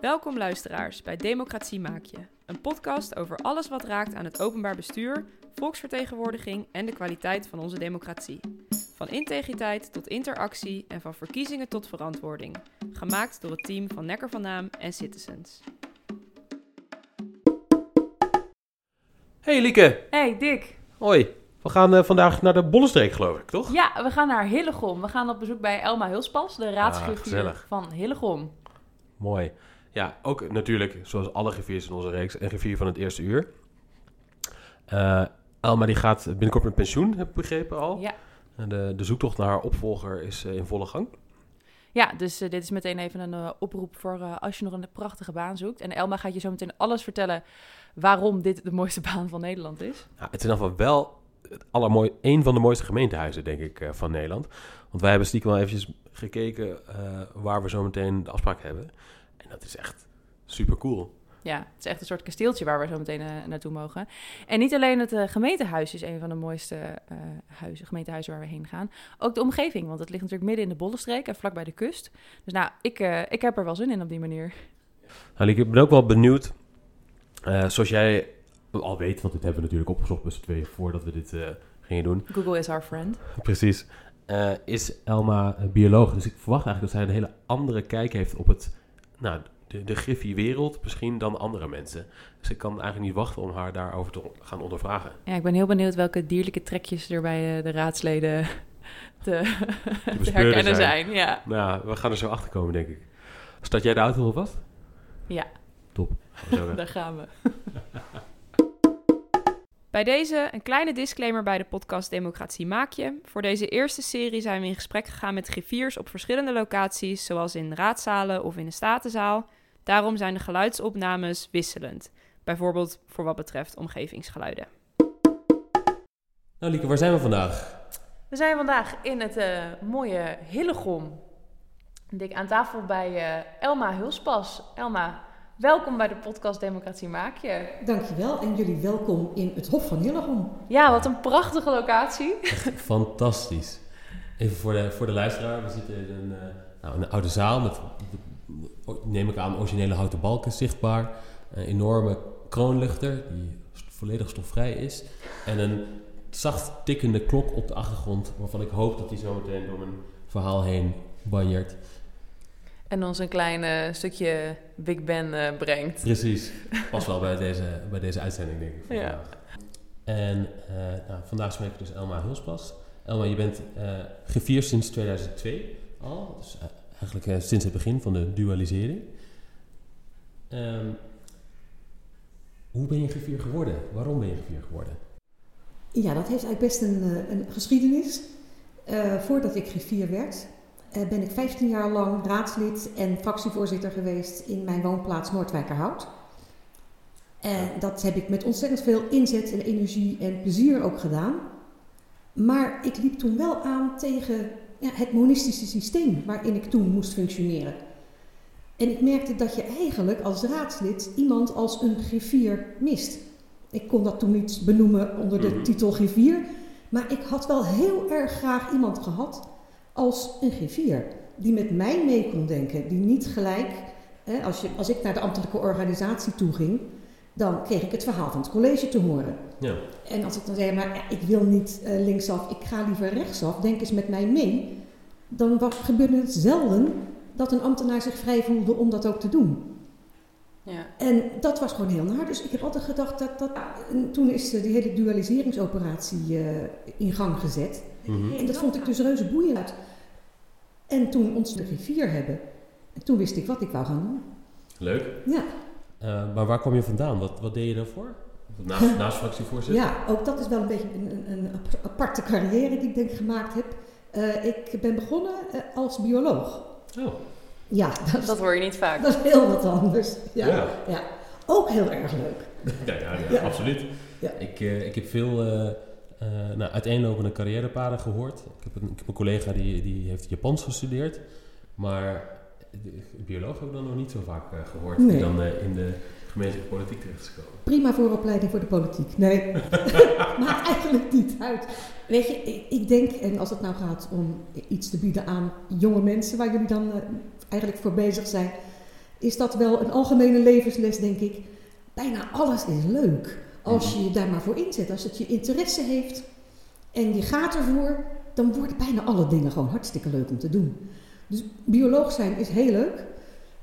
Welkom luisteraars bij Democratie Maak Je, een podcast over alles wat raakt aan het openbaar bestuur, volksvertegenwoordiging en de kwaliteit van onze democratie. Van integriteit tot interactie en van verkiezingen tot verantwoording. Gemaakt door het team van Nekker van Naam en Citizens. Hey Lieke, Hey Dick. hoi. We gaan eh, vandaag naar de Bollenstreek geloof ik, toch? Ja, we gaan naar Hillegom. We gaan op bezoek bij Elma Hulspas, de Ah, gezellig. van Hillegom. Mooi. Ja, ook natuurlijk, zoals alle griffiers in onze reeks, een griffier van het eerste uur. Eh Elma die gaat binnenkort met pensioen, heb ik begrepen al. Ja, En de, de zoektocht naar haar opvolger is eh, in volle gang. ja dus eh, dit is meteen even een eh, oproep voor eh, als je nog een prachtige baan zoekt. En Elma gaat je zo meteen alles vertellen waarom dit de mooiste baan van Nederland is. Ja, het is in ieder geval wel het allermooi, een van de mooiste gemeentehuizen, denk ik, eh, van Nederland. Want wij hebben stiekem wel eventjes gekeken eh, waar we zo meteen de afspraak hebben. Dat is echt super cool. Ja, het is echt een soort kasteeltje waar we zo meteen eh, naartoe mogen. En niet alleen het eh, gemeentehuis is een van de mooiste eh, huizen, gemeentehuizen waar we heen gaan. Ook de omgeving, want het ligt natuurlijk midden in de Bollenstreek en vlakbij de kust. Dus nou, ik, eh, ik heb er wel zin in op die manier. Nou, ik ben ook wel benieuwd. eh, zoals jij al weet, want dit hebben we natuurlijk opgezocht met z'n tweeën voordat we dit eh, gingen doen. Google is our friend. Precies. eh, is Elma een bioloog. Dus ik verwacht eigenlijk dat zij een hele andere kijk heeft op het, nou, de, de Griffie-wereld misschien dan andere mensen. Dus ik kan eigenlijk niet wachten om haar daarover te gaan ondervragen. Ja, ik ben heel benieuwd welke dierlijke trekjes er bij eh, de raadsleden te, herkennen zijn. zijn. Ja. Nou, we gaan er zo achter komen, denk ik. Staat jij de auto al vast? ja, Top. Daar gaan we. Bij deze een kleine disclaimer bij de podcast Democratie Maak Je. Voor deze eerste serie zijn we in gesprek gegaan met griffiers op verschillende locaties, zoals in raadzalen of in de statenzaal. Daarom zijn de geluidsopnames wisselend. Bijvoorbeeld voor wat betreft omgevingsgeluiden. Nou, Lieke, waar zijn we vandaag? We zijn vandaag in het eh, mooie Hillegom. Dik aan tafel bij eh, Elma Hulspas. Elma, welkom bij de podcast Democratie Maak Je. Dankjewel en jullie welkom in het Hof van Hillegom. Ja, wat een prachtige locatie. Fantastisch. Even voor de, voor de luisteraar. We zitten in een, eh, nou, een oude zaal met, neem ik aan, originele houten balken zichtbaar. Een enorme kroonluchter die volledig stofvrij is. En een zacht tikkende klok op de achtergrond waarvan ik hoop dat die zo meteen door mijn verhaal heen banjert. En ons een klein stukje Big Ben eh, brengt. Precies. Pas wel bij deze, bij deze uitzending, denk ik. Van Ja. vandaag. En eh, nou, vandaag spreek ik dus Elma Hulspas. Elma, je bent eh griffier sinds 2002 al. Dus eigenlijk eh, sinds het begin van de dualisering. Ehm, hoe ben je griffier geworden? Waarom ben je griffier geworden? Ja, dat heeft eigenlijk best een, eh, een geschiedenis. Eh, voordat ik griffier werd, ben ik 15 jaar lang raadslid en fractievoorzitter geweest in mijn woonplaats Noordwijkerhout. En dat heb ik met ontzettend veel inzet en energie en plezier ook gedaan. Maar ik liep toen wel aan tegen ja, het monistische systeem waarin ik toen moest functioneren. En ik merkte dat je eigenlijk als raadslid iemand als een griffier mist. Ik kon dat toen niet benoemen onder de Mhm. titel griffier. Maar ik had wel heel erg graag iemand gehad als een griffier. Die met mij mee kon denken. Die niet gelijk, hè, als, je, als ik naar de ambtelijke organisatie toe ging, dan kreeg ik het verhaal van het college te horen. Ja. En als ik dan zei, maar ja, ik wil niet eh, linksaf, ik ga liever rechtsaf, denk eens met mij mee. Dan gebeurde het zelden dat een ambtenaar zich vrij voelde om dat ook te doen. Ja. En dat was gewoon heel naar. Dus ik heb altijd gedacht dat dat. En toen is eh, die hele dualiseringsoperatie eh, in gang gezet. Mhm. En dat vond ik dus reuze boeiend. En toen ons de rivier hebben. En toen wist ik wat ik wou gaan doen. Leuk. Ja, Eh, maar waar kwam je vandaan? Wat, wat deed je daarvoor? Naast, naast fractievoorzitter? ja ook dat is wel een beetje een, een, een ap- aparte carrière die ik denk gemaakt heb. Eh, ik ben begonnen als bioloog. Oh, Ja, dat Dat hoor je niet vaak. dat is heel wat anders. Ja, Ja. ja. Ook heel erg leuk. Ja, ja, ja, Ja. absoluut. Ja. Ik, eh, ik heb veel eh, eh, nou, uiteenlopende carrièrepaden gehoord. Ik heb, een, ik heb een collega die, die heeft Japans gestudeerd. Maar de, bioloog heb ik dan nog niet zo vaak eh, gehoord. Die dan eh, in de gemeentelijke politiek terecht is gekomen. Prima vooropleiding voor de politiek. Nee, maakt eigenlijk niet uit. Weet je, ik, ik denk, en als het nou gaat om iets te bieden aan jonge mensen, waar jullie dan eh, eigenlijk voor bezig zijn. is dat wel een algemene levensles, denk ik. Bijna alles is leuk als je je daar maar voor inzet. Als het je interesse heeft en je gaat ervoor, dan worden bijna alle dingen gewoon hartstikke leuk om te doen. Dus bioloog zijn is heel leuk.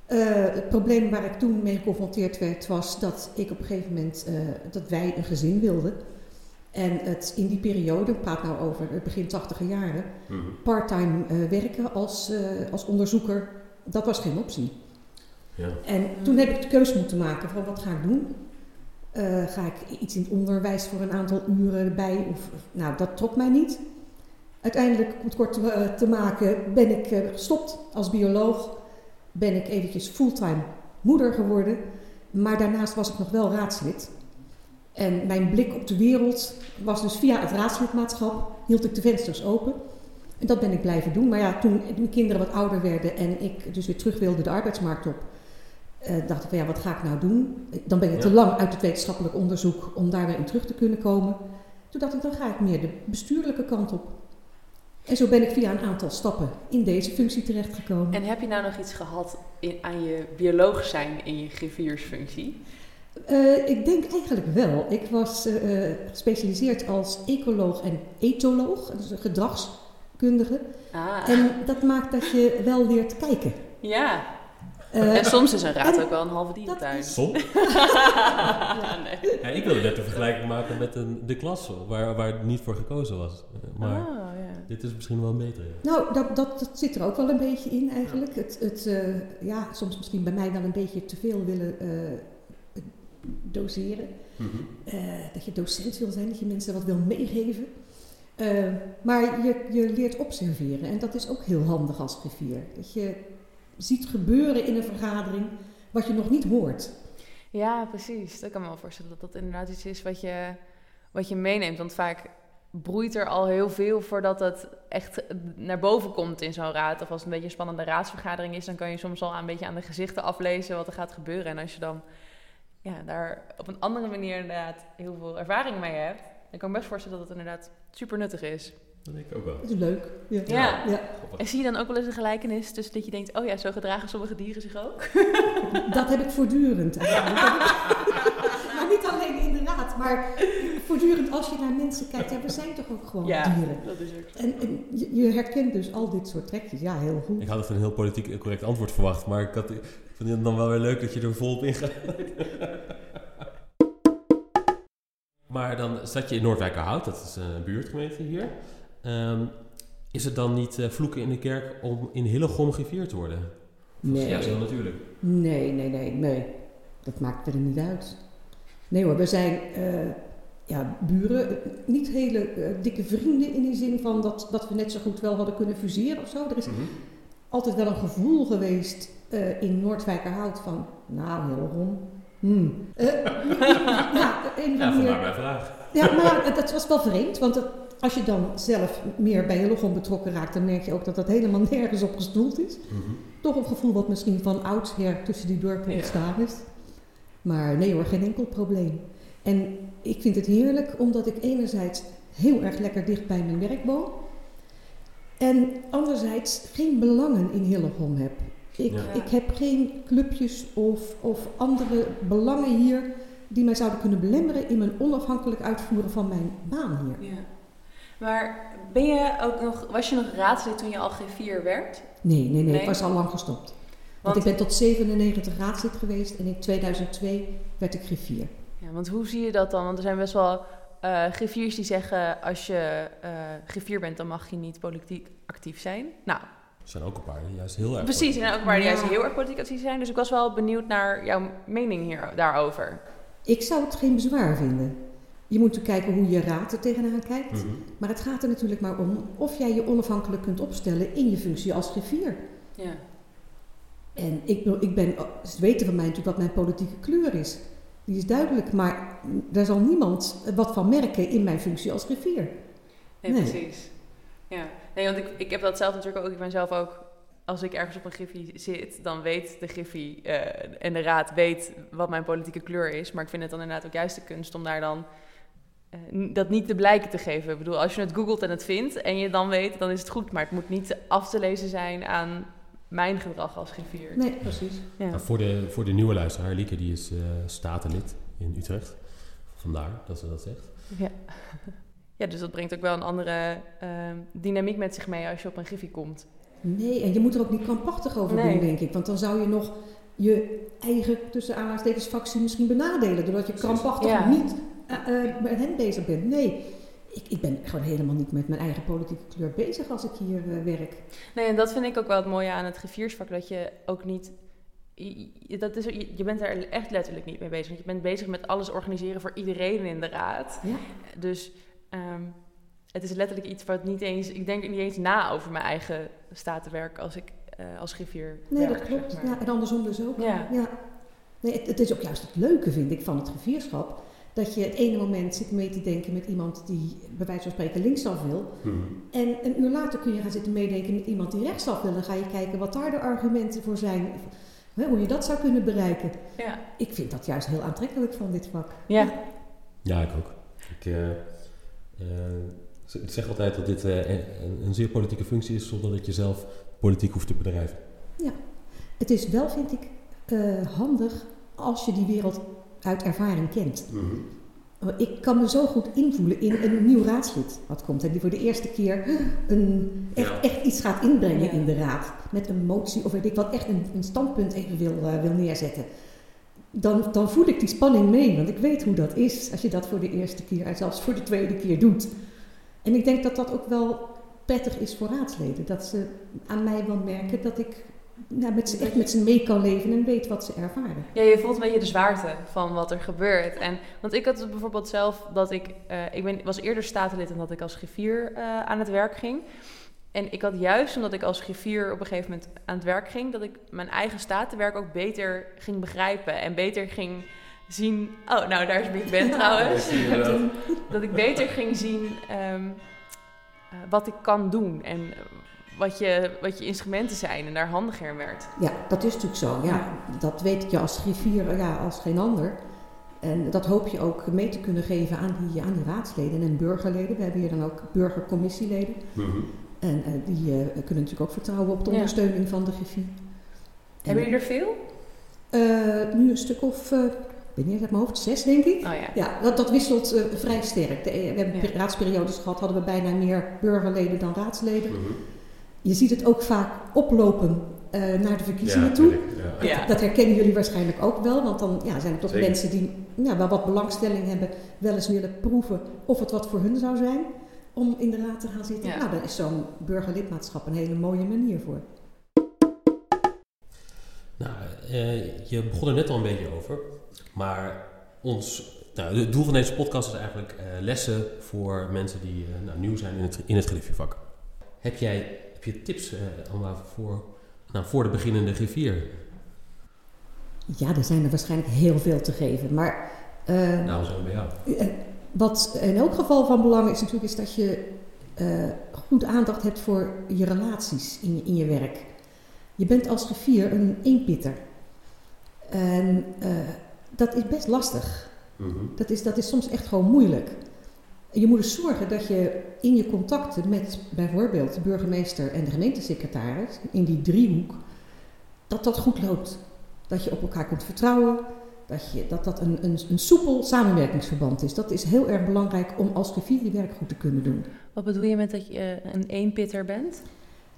Eh, het probleem waar ik toen mee geconfronteerd werd, was dat ik op een gegeven moment, eh, dat wij een gezin wilden. En het in die periode, ik praat nou over het begin tachtiger jaren, Mhm. parttime eh, werken als, als onderzoeker, dat was geen optie. Ja. En toen heb ik de keuze moeten maken van wat ga ik doen? Eh, ga ik iets in het onderwijs voor een aantal uren erbij? Of, nou, dat trok mij niet. Uiteindelijk, om het kort te, eh, te maken, ben ik eh, gestopt als bioloog. Ben ik eventjes fulltime moeder geworden. Maar daarnaast was ik nog wel raadslid. En mijn blik op de wereld was dus via het raadslidmaatschap, hield ik de vensters open. En dat ben ik blijven doen. Maar ja, toen mijn kinderen wat ouder werden en ik dus weer terug wilde de arbeidsmarkt op, eh, dacht ik van ja, wat ga ik nou doen? Dan ben je te lang uit het wetenschappelijk onderzoek om daar weer in terug te kunnen komen. Toen dacht ik, dan ga ik meer de bestuurlijke kant op. En zo ben ik via een aantal stappen in deze functie terechtgekomen. En heb je nou nog iets gehad in, aan je bioloog zijn in je griffiersfunctie? Eh, ik denk eigenlijk wel. Ik was eh, gespecialiseerd als ecoloog en etoloog, dus een gedragskundige. Ah, En dat maakt dat je wel leert kijken. ja. Eh, en soms is een raad ook wel een halve dierentuin. is- Som? nee. Ja, ik wilde net een vergelijking maken met een, de klas waar, waar niet voor gekozen was. Eh, Maar Oh, ja. dit is misschien wel beter. Ja. Nou, dat, dat, dat zit er ook wel een beetje in eigenlijk. Het, het, eh, ja, soms misschien bij mij wel een beetje te veel willen eh, doseren. Mhm. Eh, dat je docent wil zijn, dat je mensen wat wil meegeven. Eh, maar je, je leert observeren en dat is ook heel handig als griffier. Dat je ziet gebeuren in een vergadering wat je nog niet hoort. Ja, precies. Dat kan me wel voorstellen dat dat inderdaad iets is wat je, wat je meeneemt. Want vaak broeit er al heel veel voordat het echt naar boven komt in zo'n raad. Of als het een beetje een spannende raadsvergadering is, dan kan je soms al een beetje aan de gezichten aflezen wat er gaat gebeuren. En als je dan ja, daar op een andere manier inderdaad heel veel ervaring mee hebt, dan kan ik me best voorstellen dat het inderdaad super nuttig is. Dat denk ik ook wel. Dat is leuk. Ja. Ja. Ja, En zie je dan ook wel eens een gelijkenis tussen dat je denkt, oh ja, zo gedragen sommige dieren zich ook? dat heb ik voortdurend maar niet alleen in de raad, maar voortdurend als je naar mensen kijkt. Ja, we zijn toch ook gewoon dieren. dat is ook zo. En, en je, je herkent dus al dit soort trekjes. Ja, heel goed. Ik had het een heel politiek correct antwoord verwacht, maar ik, had, ik vind het dan wel weer leuk dat je er volop in gaat. Maar dan zat je in Noordwijkerhout, dat is een buurtgemeente hier. Ehm, is het dan niet eh, vloeken in de kerk om in Hillegom griffier te worden? Nee. Ja, heel natuurlijk. Nee, nee, nee, nee. Dat maakt er niet uit. Nee hoor, we zijn eh, ja, buren. Niet hele eh, dikke vrienden in die zin van dat, dat we net zo goed wel hadden kunnen fuseren of zo. Er is Mhm. altijd wel een gevoel geweest in Noordwijkerhout van, nou, Hillegom. Hmm. Eh, ja, een Ja, manier. vandaar mijn vraag. Ja, maar dat was wel vreemd, want het- als je dan zelf meer bij Hillegom betrokken raakt, dan merk je ook dat dat helemaal nergens op gestoeld is. Mhm. Toch een gevoel wat misschien van oudsher tussen die dorpen Ja. ontstaan is. Maar nee hoor, geen enkel probleem. En ik vind het heerlijk omdat ik enerzijds heel erg lekker dicht bij mijn werk woon. En anderzijds geen belangen in Hillegom heb. Ik, Ja. ik heb geen clubjes of, of andere belangen hier die mij zouden kunnen belemmeren in mijn onafhankelijk uitvoeren van mijn baan hier. Ja. Maar ben je ook nog, was je nog raadslid toen je al G4 werd? Nee, nee, nee, Nee? ik was al lang gestopt. Want, Want, ik ben tot 97 raadslid geweest en in 2002 werd ik griffier. ja, want hoe zie je dat dan? Want er zijn best wel eh griffiers die zeggen... als je eh griffier bent, dan mag je niet politiek actief zijn. Nou, Er zijn ook een paar die juist heel erg... precies. Er zijn ook een paar die Ja. juist heel erg politiek actief zijn. Dus ik was wel benieuwd naar jouw mening hier, daarover. Ik zou het geen bezwaar vinden. Je moet kijken hoe je raad er tegenaan kijkt. Mhm. Maar het gaat er natuurlijk maar om of jij je onafhankelijk kunt opstellen in je functie als griffier. Ja. En ik, ik ben, ze weten van mij natuurlijk wat mijn politieke kleur is. Die is duidelijk, maar daar zal niemand wat van merken in mijn functie als griffier. Nee, Nee. precies. Ja, nee, want ik, ik heb dat zelf natuurlijk ook. Ik ben zelf ook, als ik ergens op een griffie zit, dan weet de griffie eh, en de raad weet wat mijn politieke kleur is. Maar ik vind het dan inderdaad ook juist de kunst om daar dan eh, dat niet te blijken te geven. Ik bedoel, als je het googelt en het vindt en je dan weet, dan is het goed. Maar het moet niet af te lezen zijn aan mijn gedrag als griffier. Nee, precies. Ja. Nou, voor, de, voor de nieuwe luisteraar, Lieke, die is eh, statenlid in Utrecht. Vandaar dat ze dat zegt. Ja. Ja, dus dat brengt ook wel een andere eh, dynamiek met zich mee als je op een griffie komt. Nee, en je moet er ook niet krampachtig over Nee. doen, denk ik. Want dan zou je nog je eigen, tussen aanhalingstekens, factie misschien benadelen. Doordat je krampachtig Ja. niet eh, eh, met hen bezig bent. Nee, ik, ik ben gewoon helemaal niet met mijn eigen politieke kleur bezig als ik hier eh, werk. Nee, en dat vind ik ook wel het mooie aan het griffiersvak. Dat je ook niet... je- Dat is, je je bent er echt letterlijk niet mee bezig. Want je bent bezig met alles organiseren voor iedereen in de raad. Ja. Dus ehm, het is letterlijk iets wat niet eens... Ik denk niet eens na over mijn eigen statenwerk als ik eh, als griffier Nee, werk, dat klopt. zeg maar. Ja, en andersom dus ook. Ja. Ja. Nee, het, het is ook juist het leuke, vind ik, van het rivierschap. Dat je het ene moment zit mee te denken met iemand die bij wijze van spreken linksaf wil. En een uur later kun je gaan zitten meedenken met iemand die rechtsaf wil. Dan ga je kijken wat daar de argumenten voor zijn. Hè, hoe je dat zou kunnen bereiken. Ja. Ik vind dat juist heel aantrekkelijk van dit vak. ja. Ja, ik ook. Ik eh, ik zeg altijd dat dit eh, een, een zeer politieke functie is, zonder dat je zelf politiek hoeft te bedrijven. Het is wel, vind ik, eh, handig als je die wereld uit ervaring kent. Maar Ik kan me zo goed invoelen in een nieuw raadslid wat komt en die voor de eerste keer een, echt, Ja. echt iets gaat inbrengen Ja. in de raad. Met een motie of weet ik wat, echt een, een standpunt even wil, eh, wil neerzetten. Dan, voel ik die spanning mee, want ik weet hoe dat is als je dat voor de eerste keer en zelfs voor de tweede keer doet. En ik denk dat dat ook wel prettig is voor raadsleden. Dat ze aan mij wel merken dat ik nou, met ze, echt met ze mee kan leven en weet wat ze ervaren. Ja, je voelt een beetje de zwaarte van wat er gebeurt. En, want ik had bijvoorbeeld zelf dat ik... eh, ik ben, was eerder statenlid dan dat ik als griffier eh, aan het werk ging. En ik had juist omdat ik als griffier op een gegeven moment aan het werk ging... dat ik mijn eigen statenwerk ook beter ging begrijpen. En beter ging zien... Oh, nou daar is Big Ben trouwens. dat ik beter ging zien ehm, eh, wat ik kan doen. En eh, wat je, wat je instrumenten zijn en daar handiger in werd. Ja, dat is natuurlijk zo. Ja, dat weet je als griffier ja, als geen ander. En dat hoop je ook mee te kunnen geven aan die, aan die raadsleden en burgerleden. We hebben hier dan ook burgercommissieleden. En eh, die eh, kunnen natuurlijk ook vertrouwen op de Ja. ondersteuning van de griffier. Hebben jullie er veel? Eh, nu een stuk of, eh, ik weet niet uit mijn hoofd, zes denk ik. Oh ja. Ja, dat, dat wisselt vrij sterk. De, we hebben Ja. raadsperiodes gehad, hadden we bijna meer burgerleden dan raadsleden. Je ziet het ook vaak oplopen eh, naar de verkiezingen toe. Ja. Dat herkennen jullie waarschijnlijk ook wel, want dan ja, zijn er toch Zeker. mensen die ja, wel wat belangstelling hebben, wel eens willen proeven of het wat voor hun zou zijn om in de raad te gaan zitten. Ja. Nou, daar is zo'n burgerlidmaatschap een hele mooie manier voor. Nou, eh, je begon er net al een beetje over. Maar ons, nou, het doel van deze podcast is eigenlijk eh, lessen voor mensen die eh, nou, nieuw zijn in het, in het griffievak. Heb jij heb je tips eh, allemaal voor, nou, voor de beginnende griffier? Ja, er zijn er waarschijnlijk heel veel te geven, maar Nou, zo bij jou. Wat in elk geval van belang is natuurlijk is dat je eh, goed aandacht hebt voor je relaties in je, in je werk. Je bent als griffier een eenpitter. En eh, dat is best lastig. Dat is, dat is soms echt gewoon moeilijk. Je moet dus zorgen dat je in je contacten met bijvoorbeeld de burgemeester en de gemeentesecretaris, in die driehoek, dat dat goed loopt. Dat je op elkaar kunt vertrouwen, dat je, dat, dat een, een, een soepel samenwerkingsverband is. Dat is heel erg belangrijk om als griffier je werk goed te kunnen doen. Wat bedoel je met dat je eh, een eenpitter bent?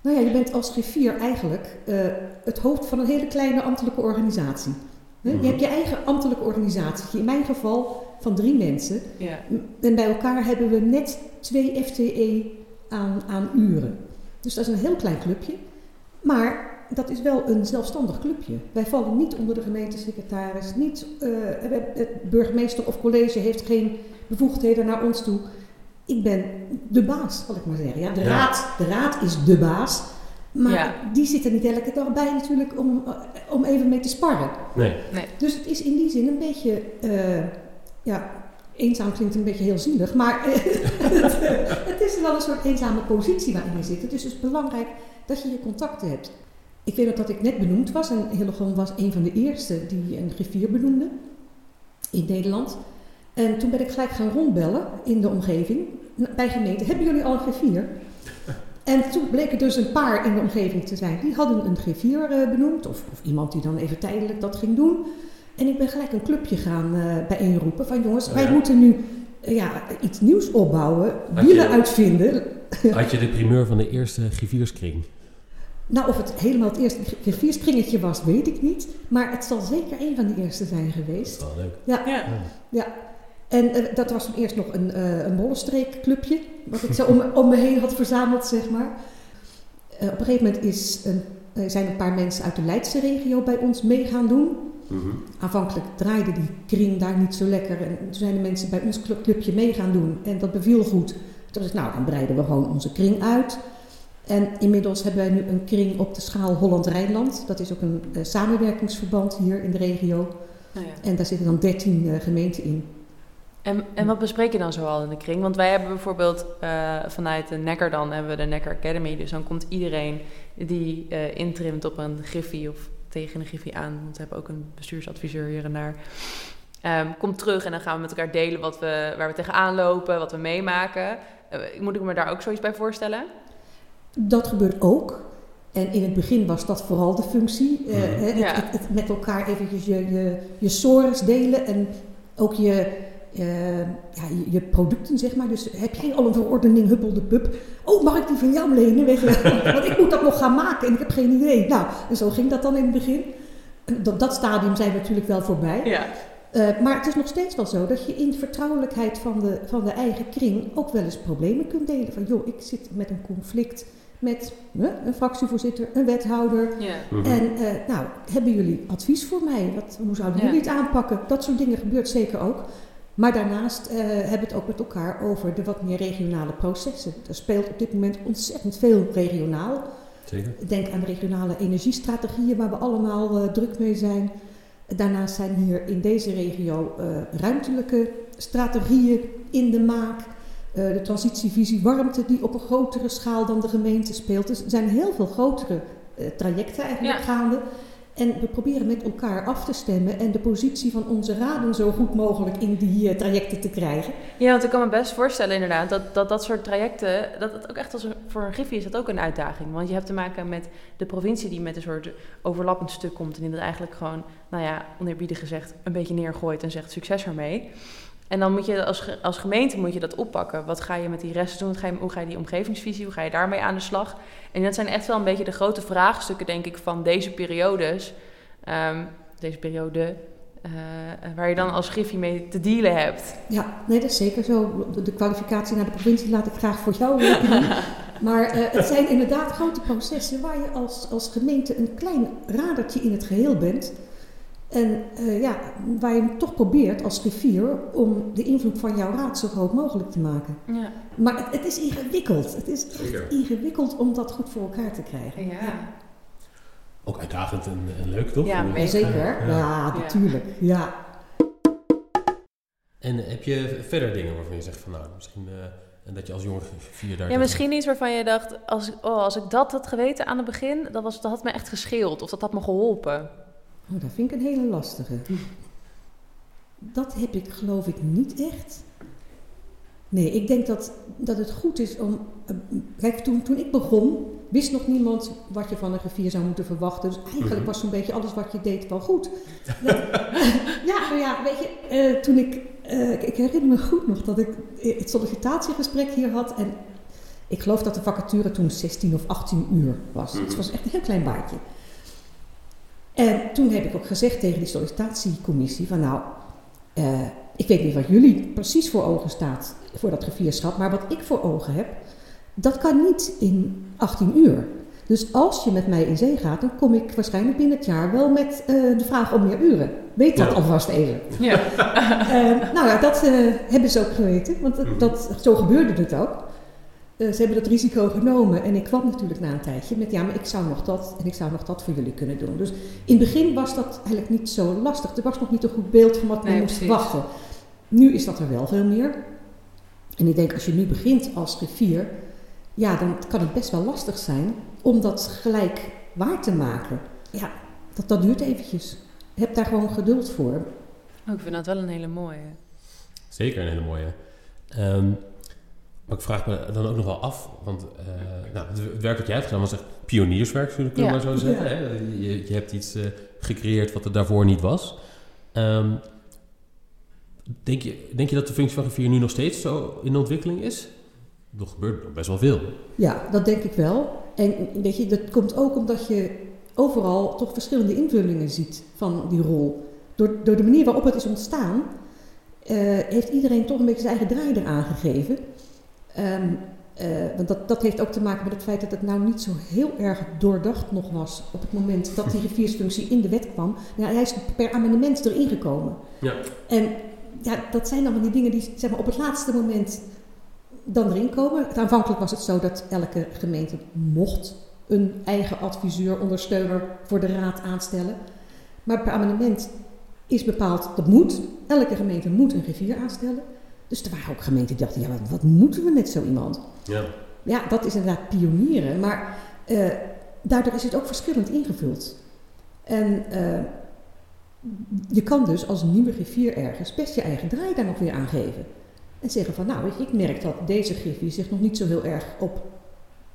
Nou ja, je bent als griffier eigenlijk eh, het hoofd van een hele kleine ambtelijke organisatie. Hè? Mhm. Je hebt je eigen ambtelijke organisatie. In mijn geval van drie mensen. Ja. En bij elkaar hebben we net twee FTE aan, aan uren. Dus dat is een heel klein clubje. Maar dat is wel een zelfstandig clubje. Wij vallen niet onder de gemeentesecretaris. Niet, eh, het burgemeester of college heeft geen bevoegdheden naar ons toe. Ik ben de baas, zal ik maar zeggen. Ja, de, Ja. Raad, de raad is de baas. Maar Ja. die zit er niet elke dag bij natuurlijk om, eh, om even mee te sparren. Nee. Dus het is in die zin een beetje, eh, ja, eenzaam klinkt een beetje heel zielig, maar het is wel een soort eenzame positie waarin je zit. Het is dus belangrijk dat je je contacten hebt. Ik weet nog dat ik net benoemd was en Hillegon was een van de eerste die een griffier benoemde in Nederland. En toen ben ik gelijk gaan rondbellen in de omgeving bij gemeenten. Hebben jullie al een griffier? En toen bleken dus een paar in de omgeving te zijn. Die hadden een G4 eh, benoemd. Of, of, iemand die dan even tijdelijk dat ging doen. En ik ben gelijk een clubje gaan uh, bijeenroepen. Van jongens, Oh, wij moeten nu eh, ja, iets nieuws opbouwen. Wielen uitvinden. Had je de primeur van de eerste grifierskring? Nou, of het helemaal het eerste G4-springetje was, weet ik niet. Maar het zal zeker een van de eerste zijn Dat is geweest. wel leuk. Ja. Ja. En eh, dat was toen eerst nog een, eh een mollenstreekclubje, wat ik zo om, om me heen had verzameld, zeg maar. Eh, op een gegeven moment is een, zijn een paar mensen uit de Leidse regio bij ons mee gaan doen. Aanvankelijk draaide die kring daar niet zo lekker. En toen zijn de mensen bij ons cl- clubje mee gaan doen. En dat beviel goed. Toen dacht ik, nou, dan breiden we gewoon onze kring uit. En inmiddels hebben wij nu een kring op de schaal Holland-Rijnland. Dat is ook een eh, samenwerkingsverband hier in de regio. Nou ja. En daar zitten dan 13 eh, gemeenten in. En, en wat bespreek je dan zoal in de kring? Want wij hebben bijvoorbeeld eh, vanuit de Necker dan hebben we de Necker Academy. Dus dan komt iedereen die intrimt op een griffie of tegen een griffie aan. Want we hebben ook een bestuursadviseur hier en daar. Ehm, komt terug en dan gaan we met elkaar delen wat we, waar we tegenaan lopen, wat we meemaken. Moet ik me daar ook zoiets bij voorstellen? Dat gebeurt ook. En in het begin was dat vooral de functie. eh, Mhm. hè, het, Ja. het, het met elkaar eventjes je, je, je sores delen en ook je, eh, ja, je, je producten, zeg maar. Dus heb jij al een verordening, huppel de pup? Oh, mag ik die van jou lenen? Weet je? Want ik moet dat nog gaan maken en ik heb geen idee. Nou, en zo ging dat dan in het begin. En Dat, dat stadium zijn we natuurlijk wel voorbij. Ja. Eh, maar het is nog steeds wel zo dat je in vertrouwelijkheid van de, van de eigen kring ook wel eens problemen kunt delen. Van joh, ik zit met een conflict met hè, een fractievoorzitter, een wethouder. ja. En eh, nou, hebben jullie advies voor mij? Wat, hoe zouden Ja. jullie het aanpakken? Dat soort dingen gebeurt zeker ook. Maar daarnaast eh, hebben we het ook met elkaar over de wat meer regionale processen. Er speelt op dit moment ontzettend veel regionaal. Zeker. Denk aan regionale energiestrategieën waar we allemaal eh, druk mee zijn. Daarnaast zijn hier in deze regio eh, ruimtelijke strategieën in de maak. Eh, de transitievisie warmte die op een grotere schaal dan de gemeente speelt. Dus er zijn heel veel grotere eh, trajecten eigenlijk Ja. gaande. En we proberen met elkaar af te stemmen en de positie van onze raden zo goed mogelijk in die eh, trajecten te krijgen. Ja, want ik kan me best voorstellen inderdaad dat dat, dat soort trajecten, dat het ook echt als een, voor een griffie is dat ook een uitdaging. Want je hebt te maken met de provincie die met een soort overlappend stuk komt en die dat eigenlijk gewoon, nou ja, oneerbiedig gezegd, een beetje neergooit en zegt succes ermee. En dan moet je als, als gemeente moet je dat oppakken. Wat ga je met die rest doen? Wat ga je, hoe ga je die omgevingsvisie, hoe ga je daarmee aan de slag? En dat zijn echt wel een beetje de grote vraagstukken, denk ik, van deze periodes. Ehm, deze periode, eh, waar je dan als griffie mee te dealen hebt. Ja, nee, dat is zeker zo. De, kwalificatie naar de provincie laat ik graag voor jou. Maar eh, het zijn inderdaad grote processen waar je als, als gemeente een klein radertje in het geheel bent. En eh, ja, waar je toch probeert als griffier om de invloed van jouw raad zo groot mogelijk te maken. Ja. Maar het, het is ingewikkeld. Het is echt ingewikkeld om dat goed voor elkaar te krijgen. Ja. Ook uitdagend en, en leuk, toch? Ja. Zeker, ja, Ja. natuurlijk. Ja. En heb je verder dingen waarvan je zegt van nou, misschien eh, en dat je als jonge vier daar... ja, misschien iets waarvan je dacht, als, oh, als ik dat had geweten aan het begin, dat, was, dat had me echt gescheeld of dat had me geholpen. Oh, dat vind ik een hele lastige. Dat heb ik geloof ik niet echt. Nee, ik denk dat, dat het goed is om... eh, Kijk, toen, toen ik begon, wist nog niemand wat je van een griffier zou moeten verwachten. Dus eigenlijk Mhm. was zo'n beetje alles wat je deed wel goed. Dat- ja, maar ja, weet je, eh, toen ik... eh, ik- ik herinner me goed nog dat ik het sollicitatiegesprek hier had en... Ik geloof dat de vacature toen 16 of 18 uur was. Het was echt een heel klein baantje. En toen heb ik ook gezegd tegen die sollicitatiecommissie van nou, eh, ik weet niet wat jullie precies voor ogen staat voor dat gevierschap, maar wat ik voor ogen heb, dat kan niet in 18 uur. Dus als je met mij in zee gaat, dan kom ik waarschijnlijk binnen het jaar wel met eh, de vraag om meer uren. Weet dat Ja. alvast even. Ja. Eh, nou ja, dat eh, hebben ze ook geweten, want dat, zo gebeurde het ook. Eh, ze hebben dat risico genomen en ik kwam natuurlijk na een tijdje met ja, maar ik zou nog dat en ik zou nog dat voor jullie kunnen doen. Dus in het begin was dat eigenlijk niet zo lastig. Er was nog niet een goed beeld van wat men Nee, moest precies. wachten. Nu is dat er wel veel meer. En ik denk als je nu begint als griffier, ja, dan kan het best wel lastig zijn om dat gelijk waar te maken. Ja, dat, dat duurt eventjes. Heb daar gewoon geduld voor. Oh, ik vind dat wel een hele mooie. Zeker een hele mooie. Ehm, Maar ik vraag me dan ook nog wel af, want uh, nou, het werk dat jij hebt gedaan was echt pionierswerk, zullen we ja. maar zo zeggen. Ja. Hè? Je, je, hebt iets uh, gecreëerd wat er daarvoor niet was. Um, denk, je, denk je dat de functie van griffier nu nog steeds zo in ontwikkeling is? Er gebeurt nog best wel veel. Ja, dat denk ik wel. En weet je, dat komt ook omdat je overal toch verschillende invullingen ziet van die rol. Door, door de manier waarop het is ontstaan, uh, heeft iedereen toch een beetje zijn eigen draai eraan gegeven. Um, uh, want dat, dat heeft ook te maken met het feit dat het nou niet zo heel erg doordacht nog was op het moment dat die riviersfunctie in de wet kwam. Ja, hij is per amendement erin gekomen. Ja. En ja, dat zijn dan van die dingen die zeg maar, op het laatste moment dan erin komen. Aanvankelijk was het zo dat elke gemeente mocht een eigen adviseur, ondersteuner voor de raad aanstellen. Maar per amendement is bepaald dat moet. Elke gemeente moet een griffier aanstellen. Dus er waren ook gemeenten die dachten, ja, wat, wat moeten we met zo iemand? Ja. ja, dat is inderdaad pionieren. Maar uh, daardoor is het ook verschillend ingevuld. En uh, je kan dus als nieuwe griffier ergens best je eigen draai daar nog weer aan geven. En zeggen van, nou, ik merk dat deze griffier zich nog niet zo heel erg op,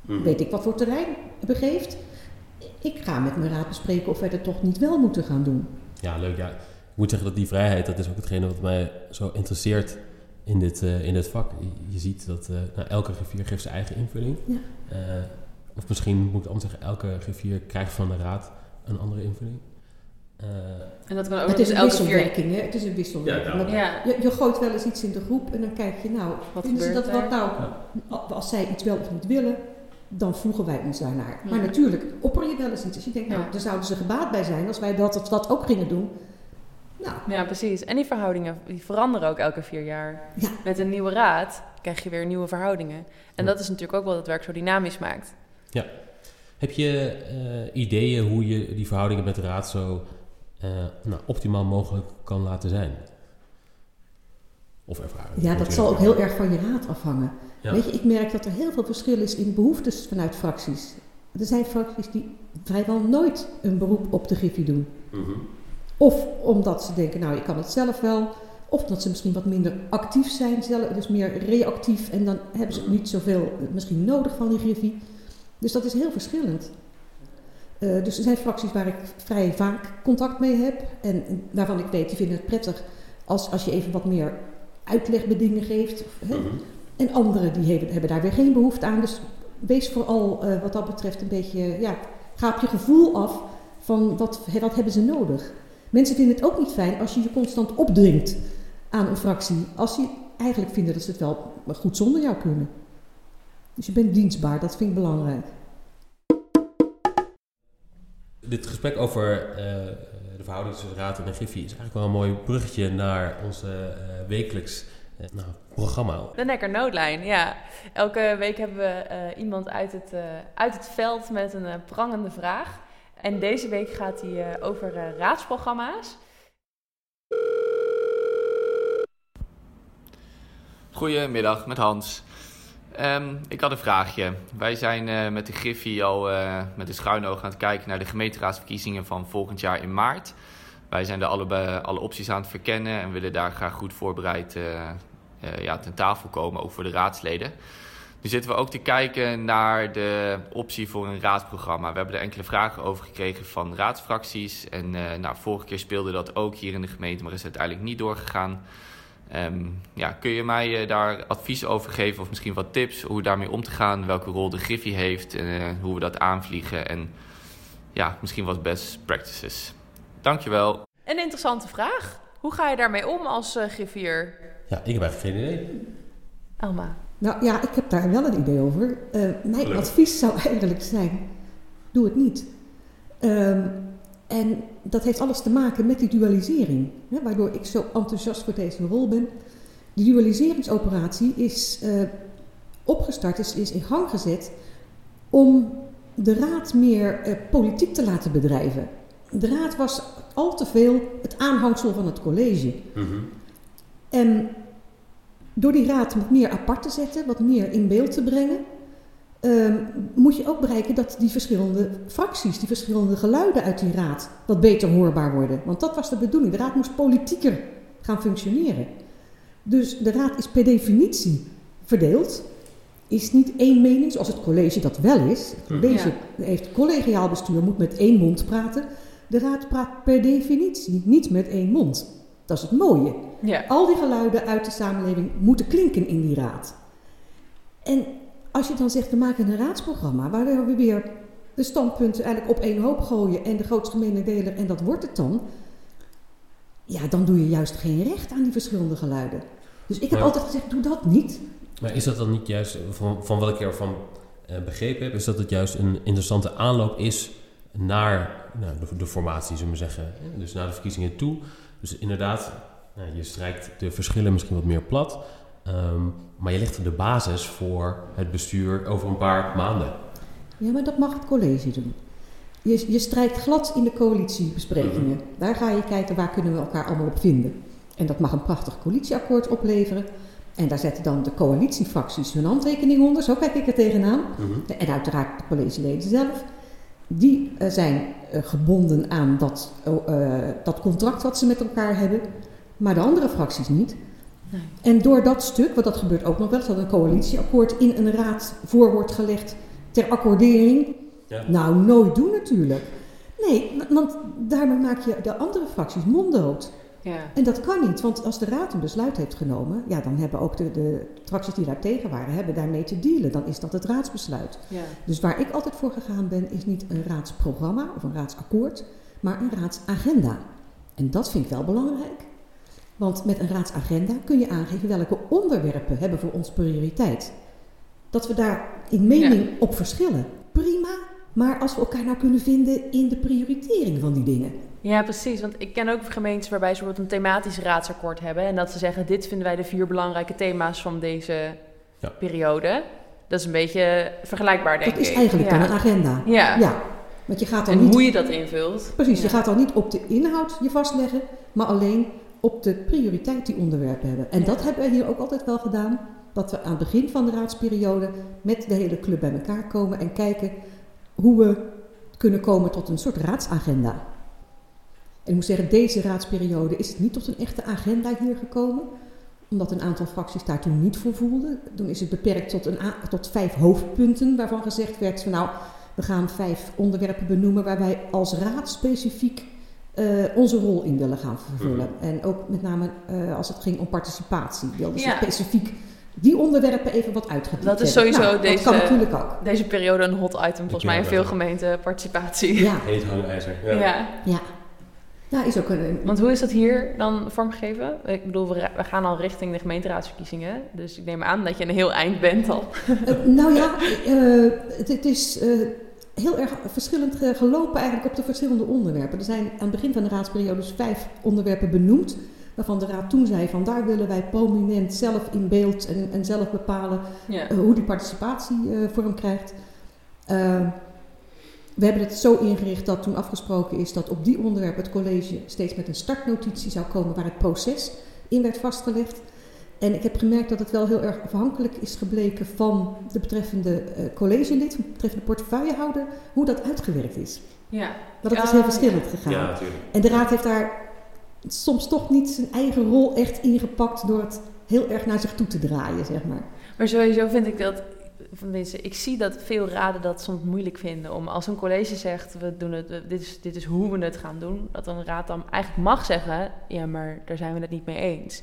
hmm. weet ik wat voor terrein begeeft. Ik ga met mijn raad bespreken of wij dat toch niet wel moeten gaan doen. Ja, leuk. Ja. Ik moet zeggen dat die vrijheid, dat is ook hetgene wat mij zo interesseert in dit, uh, in dit vak. Je, ziet dat uh, nou, elke griffier geeft zijn eigen invulling. Ja. Uh, of misschien moet ik anders zeggen, elke griffier krijgt van de raad een andere invulling. en dat kan ook het is een wisselwerking, hè? Het is een wisselwerking. Ja, Je, je, gooit wel eens iets in de groep en dan kijk je, nou, wat vinden ze dat wat nou? Als zij iets wel of niet willen, dan voegen wij ons daarnaar. Maar natuurlijk opper je wel eens iets. Als je denkt, nou, daar zouden ze gebaat bij zijn als wij dat, dat ook gingen doen nou. Ja, precies. En die verhoudingen die veranderen ook elke vier jaar. Ja. Met een nieuwe raad krijg je weer nieuwe verhoudingen. En dat is natuurlijk ook wat het werk zo dynamisch maakt. Ja. Heb je uh, ideeën hoe je die verhoudingen met de raad zo uh, nou, optimaal mogelijk kan laten zijn? Of ervaren? Ja, dat zal ook heel erg van je raad afhangen. Ja. Weet je, ik merk dat er heel veel verschil is in behoeftes vanuit fracties. Er zijn fracties die vrijwel nooit een beroep op de Griffie doen. Mm -hmm. Of omdat ze denken, nou, ik kan het zelf wel. Of dat ze misschien wat minder actief zijn, zelf, dus meer reactief. En dan hebben ze niet zoveel eh, misschien nodig van die griffie. Dus dat is heel verschillend. Uh, dus er zijn fracties waar ik vrij vaak contact mee heb. En waarvan ik weet, die vinden het prettig als, als je even wat meer uitlegbedingen geeft. Hè? Mhm. En anderen die hebben, hebben, daar weer geen behoefte aan. Dus wees vooral uh, wat dat betreft een beetje, ja, ga op je gevoel af van wat, wat hebben ze nodig. Mensen vinden het ook niet fijn als je je constant opdringt aan een fractie. Als ze eigenlijk vinden dat ze het wel goed zonder jou kunnen. Dus je bent dienstbaar, dat vind ik belangrijk. Dit gesprek over uh, de verhouding tussen de Raad en de Griffie is eigenlijk wel een mooi bruggetje naar onze uh, wekelijks uh, nou, programma. De Nekker Noodlijn, ja. Elke week hebben we iemand uit het, uit het veld met een prangende vraag. En deze week gaat hij uh, over uh, raadsprogramma's. Goedemiddag, met Hans. Um, ik had een vraagje. Wij zijn uh, met de Griffie al met de schuine oog aan het kijken naar de gemeenteraadsverkiezingen van volgend jaar in maart. Wij zijn er alle, alle opties aan het verkennen en willen daar graag goed voorbereid ja, ten tafel komen, ook voor de raadsleden. Nu zitten we ook te kijken naar de optie voor een raadsprogramma. We hebben er enkele vragen over gekregen van raadsfracties. En uh, nou, vorige keer speelde dat ook hier in de gemeente, maar is uiteindelijk niet doorgegaan. Um, ja, kun je mij uh, daar advies over geven of misschien wat tips hoe daarmee om te gaan? Welke rol de Griffie heeft en uh, hoe we dat aanvliegen? En ja, misschien wat best practices. Dankjewel. Een interessante vraag. Hoe ga je daarmee om als griffier? Ja, ik heb eigenlijk geen idee. Alma. Nou ja, ik heb daar wel een idee over. Uh, mijn advies zou eigenlijk zijn: doe het niet. Um, en dat heeft alles te maken met die dualisering, hè, waardoor ik zo enthousiast voor deze rol ben. Die dualiseringsoperatie is uh, opgestart, is, is in gang gezet om de raad meer uh, politiek te laten bedrijven. De raad was al te veel het aanhangsel van het college. Mm -hmm. En door die raad wat meer apart te zetten, wat meer in beeld te brengen, uh, moet je ook bereiken dat die verschillende fracties, die verschillende geluiden uit die raad wat beter hoorbaar worden. Want dat was de bedoeling. De raad moest politieker gaan functioneren. Dus de raad is per definitie verdeeld. is niet één mening, zoals het college dat wel is. Het college heeft collegiaal bestuur, moet met één mond praten. De raad praat per definitie niet met één mond. Dat is het mooie. Ja. Al die geluiden uit de samenleving moeten klinken in die raad. En als je dan zegt, we maken een raadsprogramma waar we weer de standpunten eigenlijk op één hoop gooien en de grootste gemene deler en dat wordt het dan. Ja, dan doe je juist geen recht aan die verschillende geluiden. Dus ik heb altijd gezegd, doe dat niet. Maar is dat dan niet juist, van, van wat ik ervan eh, begrepen heb, is dat het juist een interessante aanloop is naar nou, de, de formatie, zullen we zeggen. Dus naar de verkiezingen toe. Dus inderdaad, nou, je strijkt de verschillen misschien wat meer plat. ehm, maar je legt de basis voor het bestuur over een paar maanden. Ja, maar dat mag het college doen. Je, je strijkt glad in de coalitiebesprekingen. Daar ga je kijken waar kunnen we elkaar allemaal op vinden. En dat mag een prachtig coalitieakkoord opleveren. En daar zetten dan de coalitiefracties hun handtekening onder. Zo kijk ik er tegenaan. En uiteraard de collegeleden zelf. Die eh, zijn eh, gebonden aan dat, eh, dat contract wat ze met elkaar hebben. Maar de andere fracties niet. Nee. En door dat stuk, want dat gebeurt ook nog wel, dat een coalitieakkoord in een raad voor wordt gelegd ter accordering. Ja. Nou, nooit doen natuurlijk. Nee, want daarmee maak je de andere fracties monddood. Ja. En dat kan niet, want als de raad een besluit heeft genomen, ja, dan hebben ook de, de fracties die daar tegen waren, hebben daarmee te dealen. Dan is dat het raadsbesluit. Ja. Dus waar ik altijd voor gegaan ben, is niet een raadsprogramma of een raadsakkoord, maar een raadsagenda. En dat vind ik wel belangrijk. Want met een raadsagenda kun je aangeven welke onderwerpen hebben voor ons prioriteit. Dat we daar in mening op verschillen, prima. Maar als we elkaar nou kunnen vinden in de prioritering van die dingen. Ja, precies. Want ik ken ook gemeentes waarbij ze bijvoorbeeld een thematisch raadsakkoord hebben. En dat ze zeggen, dit vinden wij de vier belangrijke thema's van deze Ja. periode. Dat is een beetje vergelijkbaar, denk dat is ik. eigenlijk ja. dan een agenda. Ja. Ja, want je gaat dan En niet hoe je dat invult. Precies, je gaat dan niet op de inhoud je vastleggen, maar alleen op de prioriteit die onderwerpen hebben. En Ja. dat hebben we hier ook altijd wel gedaan. Dat we aan het begin van de raadsperiode met de hele club bij elkaar komen en kijken hoe we kunnen komen tot een soort raadsagenda. En ik moet zeggen, deze raadsperiode is het niet tot een echte agenda hier gekomen. Omdat een aantal fracties daar toen niet voor voelden. Toen is het beperkt tot, een tot vijf hoofdpunten waarvan gezegd werd van nou, we gaan vijf onderwerpen benoemen waar wij als raad specifiek eh, onze rol in willen gaan vervullen. En ook met name eh, als het ging om participatie. Wilden ze Ja. specifiek die onderwerpen even wat uitgediept Dat is sowieso Nou, deze- Dat kan natuurlijk ook. Deze periode een hot item, volgens mij in veel gemeenten, participatie. Ja, Heet hangijzer. Ja. ja. Ja, is ook een, Want hoe is dat hier dan vormgegeven? Ik bedoel, we, gaan al richting de gemeenteraadsverkiezingen. Dus ik neem aan dat je een heel eind bent al. Eh, nou ja, eh, het, het is eh, heel erg verschillend ge- gelopen eigenlijk op de verschillende onderwerpen. Er zijn aan het begin van de raadsperiode dus vijf onderwerpen benoemd. Waarvan de raad toen zei van daar willen wij prominent zelf in beeld en, en zelf bepalen Ja. hoe die participatie vorm krijgt. We hebben het zo ingericht dat toen afgesproken is dat op die onderwerpen het college steeds met een startnotitie zou komen waar het proces in werd vastgelegd. En ik heb gemerkt dat het wel heel erg afhankelijk is gebleken van de betreffende eh, collegelid, van de betreffende portefeuillehouder, hoe dat uitgewerkt is. ja. Maar dat is heel verschillend gegaan. Ja, natuurlijk. En de raad heeft daar soms toch niet zijn eigen rol echt ingepakt door het heel erg naar zich toe te draaien, zeg maar. Maar sowieso vind ik dat, ik zie dat veel raden dat soms moeilijk vinden. Om als een college zegt, we doen het, dit, is, dit is hoe we het gaan doen. Dat een raad dan eigenlijk mag zeggen, ja maar daar zijn we het niet mee eens.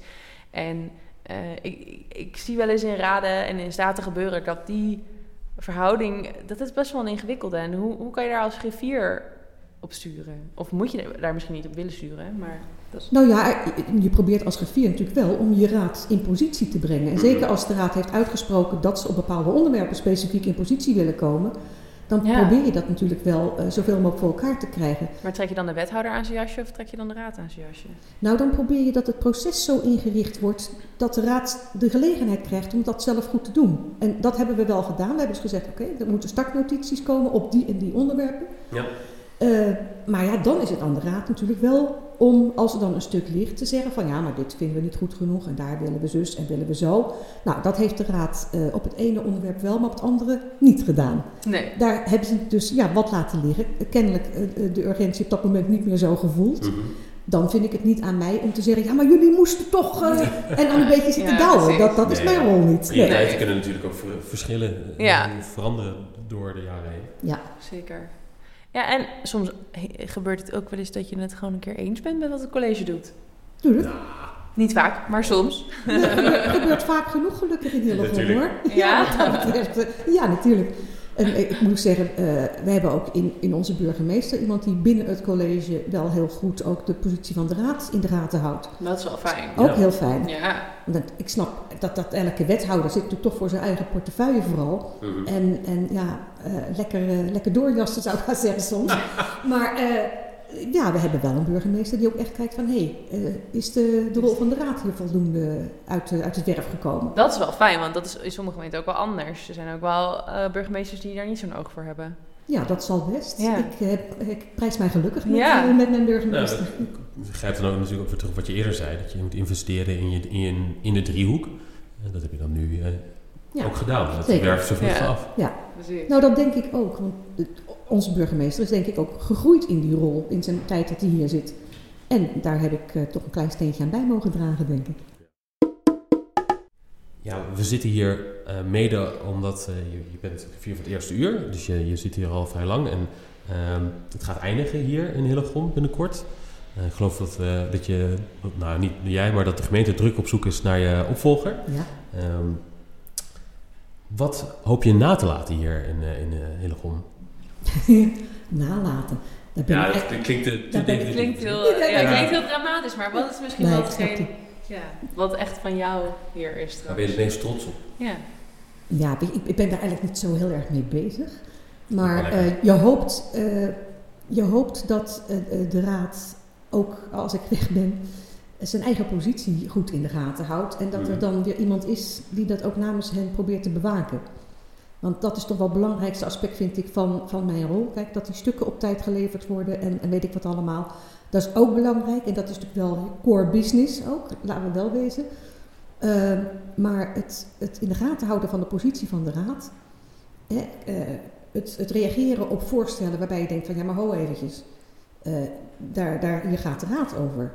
En eh, ik, ik zie wel eens in raden en in staten gebeuren dat die verhouding, dat is best wel een ingewikkelde. En hoe, hoe kan je daar als griffier op sturen? Of moet je daar misschien niet op willen sturen, maar... Dat is... Nou ja, je probeert als griffier natuurlijk wel om je raad in positie te brengen. En zeker als de raad heeft uitgesproken dat ze op bepaalde onderwerpen specifiek in positie willen komen, dan Ja. probeer je dat natuurlijk wel eh, zoveel mogelijk voor elkaar te krijgen. Maar trek je dan de wethouder aan zijn jasje of trek je dan de raad aan zijn jasje? Nou, dan probeer je dat het proces zo ingericht wordt dat de raad de gelegenheid krijgt om dat zelf goed te doen. En dat hebben we wel gedaan. We hebben dus gezegd, oké, er moeten startnotities komen op die en die onderwerpen. Ja. Eh, maar ja, dan is het aan de raad natuurlijk wel om, als er dan een stuk ligt, te zeggen van ja, maar dit vinden we niet goed genoeg en daar willen we zus en willen we zo. Nou, dat heeft de raad eh, op het ene onderwerp wel, maar op het andere niet gedaan. Nee. Daar hebben ze dus ja, wat laten liggen. Kennelijk eh, de urgentie op dat moment niet meer zo gevoeld. Mhm. dan vind ik het niet aan mij om te zeggen, ja, maar jullie moesten toch... en dan een beetje zitten Ja, douwen. Dat, dat is Nee, mijn rol niet. Nee. Prioriteiten kunnen natuurlijk ook ver- verschillen Ja. en veranderen door de jaren heen. Ja. Zeker. Ja, en soms gebeurt het ook wel eens dat je het gewoon een keer eens bent met wat het college doet. Tuurlijk. Niet vaak, maar soms. Er gebeurt vaak genoeg gelukkig in Hillegom Natuurlijk. hoor. Ja. betreft, eh, ja, natuurlijk. En ik ik moet zeggen, uh, we hebben ook in, in onze burgemeester iemand die binnen het college wel heel goed ook de positie van de raad in de gaten houdt. Dat is wel fijn. Ook Ja. heel fijn. Ja. Want dat- ik snap dat, dat elke wethouder zit natuurlijk toch voor zijn eigen portefeuille vooral. En, en ja, eh, lekker, eh, lekker doorjassen zou ik maar zeggen soms. maar eh, ja, we hebben wel een burgemeester die ook echt kijkt van... hé, hey, eh, is de, de rol van de raad hier voldoende uit, de- uit het werf gekomen? Dat is wel fijn, want dat is in sommige gemeenten ook wel anders. Er zijn ook wel eh, burgemeesters die daar niet zo'n oog voor hebben. Ja, dat zal best. Ja. Ik, heb, ik prijs mij gelukkig met, Ja. eh, met mijn Nou, burgemeester. dat grijpt dan ook natuurlijk ook weer terug op wat je eerder zei. Dat je moet investeren in, je, in, in de driehoek. En dat heb je dan nu eh, Ja, ook gedaan. Dat werft ze Ja. af. Precies. Nou, dat denk ik ook. Want onze burgemeester is denk ik ook gegroeid in die rol in zijn tijd dat hij hier zit. En daar heb ik eh, toch een klein steentje aan bij mogen dragen, denk ik. Ja, we zitten hier eh, mede omdat eh, je, je bent vier van het eerste uur. Dus je, je zit hier al vrij lang. En ehm, het gaat eindigen hier in Hillegom binnenkort. Ik geloof dat, dat je, nou niet jij, maar dat de gemeente druk op zoek is naar je opvolger. Ja. Ehm, wat hoop je na te laten hier in, in Hillegom? Nalaten. Ik echt- klinkt Het klinkt heel, Ja, klinkt heel dramatisch, maar wat is misschien Nee, wel hetgeen ja, wat echt van jou hier is? Daar ben je het meest trots op. Ja. Ja, ik, ik ben daar eigenlijk niet zo heel erg mee bezig. Maar eh, je, hoopt, eh, je hoopt dat eh, eh, de raad, ook als ik weg ben, zijn eigen positie goed in de gaten houdt. En dat er Mhm. dan weer iemand is die dat ook namens hen probeert te bewaken. Want dat is toch wel het belangrijkste aspect, vind ik, van, van mijn rol. Kijk, dat die stukken op tijd geleverd worden en, en weet ik wat allemaal. Dat is ook belangrijk en dat is natuurlijk wel core business ook, laten we wel wezen. Uh, maar het, het in de gaten houden van de positie van de raad. Hè, uh, het, het, reageren op voorstellen waarbij je denkt van ja maar ho eventjes. Uh, daar, daar, hier gaat de raad over.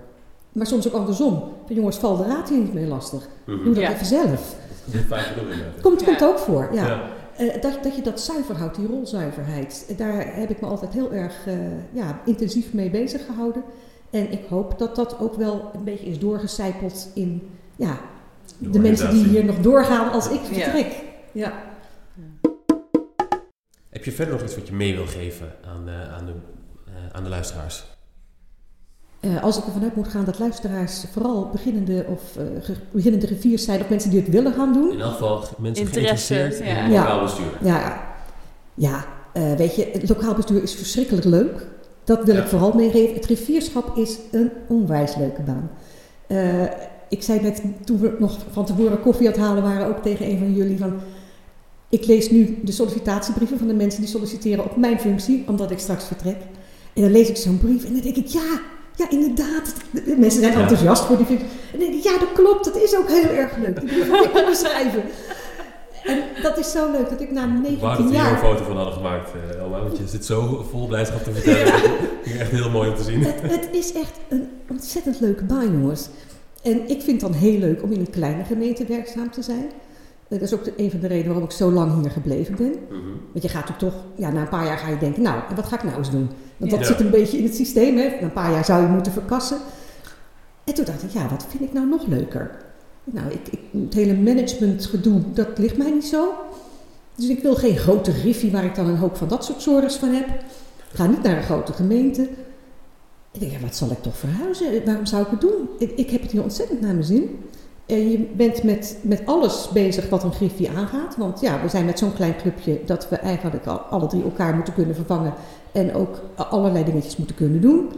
Maar soms ook andersom. Van jongens, val de raad hier niet mee lastig. Mhm. Doe dat Ja. even zelf. Komt, komt ook voor, ja. Ja. Uh, dat, dat je dat zuiver houdt, die rolzuiverheid. Daar heb ik me altijd heel erg uh, ja, intensief mee bezig gehouden. En ik hoop dat dat ook wel een beetje is doorgecijpeld in ja, de, de mensen die hier nog doorgaan als ik vertrek. Ja. ja. Heb je verder nog iets wat je mee wil geven aan de, aan de, uh, aan de luisteraars? Uh, als ik ervan uit moet gaan dat luisteraars vooral beginnende of uh, ge beginnende griffiers zijn of mensen die het willen gaan doen. In elk geval mensen Interesse, geïnteresseerd ja. in lokaal bestuur. Ja, ja uh, weet je, het lokaal bestuur is verschrikkelijk leuk. Dat wil Ja. ik vooral meegeven. Het riffierschap is een onwijs leuke baan. Uh, ik zei net, toen we nog van tevoren koffie aan het halen waren, ook tegen een van jullie van... Ik lees nu de sollicitatiebrieven van de mensen die solliciteren op mijn functie, omdat ik straks vertrek. En dan lees ik zo'n brief en dan denk ik, ja, ja inderdaad. De mensen zijn enthousiast voor die. En denk ik, ja dat klopt, dat is ook heel erg leuk. Die brief wil ik kunnen schrijven. En dat is zo leuk dat ik na Ik wou 19 dat we hier jaar... een foto van hadden gemaakt, uh, Elma, want je zit zo vol blijdschap te vertellen. Ja. Echt heel mooi om te zien. Het, het, is echt een ontzettend leuke baan, jongens. En ik vind het dan heel leuk om in een kleine gemeente werkzaam te zijn. Dat is ook een van de redenen waarom ik zo lang hier gebleven ben. Mm -hmm. Want je gaat natuurlijk toch, ja, na een paar jaar ga je denken, nou, wat ga ik nou eens doen? Want dat Ja. zit een beetje in het systeem, hè. Na een paar jaar zou je moeten verkassen. En toen dacht ik, ja, wat vind ik nou nog leuker? Nou, ik, ik, het hele managementgedoe, dat ligt mij niet zo. Dus ik wil geen grote riffie waar ik dan een hoop van dat soort zorgers van heb. Ik ga niet naar een grote gemeente. Ik denk, ja, wat zal ik toch verhuizen? Waarom zou ik het doen? Ik, ik heb het hier ontzettend naar mijn zin. En je bent met, met alles bezig wat een griffie aangaat. Want ja, we zijn met zo'n klein clubje dat we eigenlijk al, alle drie elkaar moeten kunnen vervangen. En ook allerlei dingetjes moeten kunnen doen.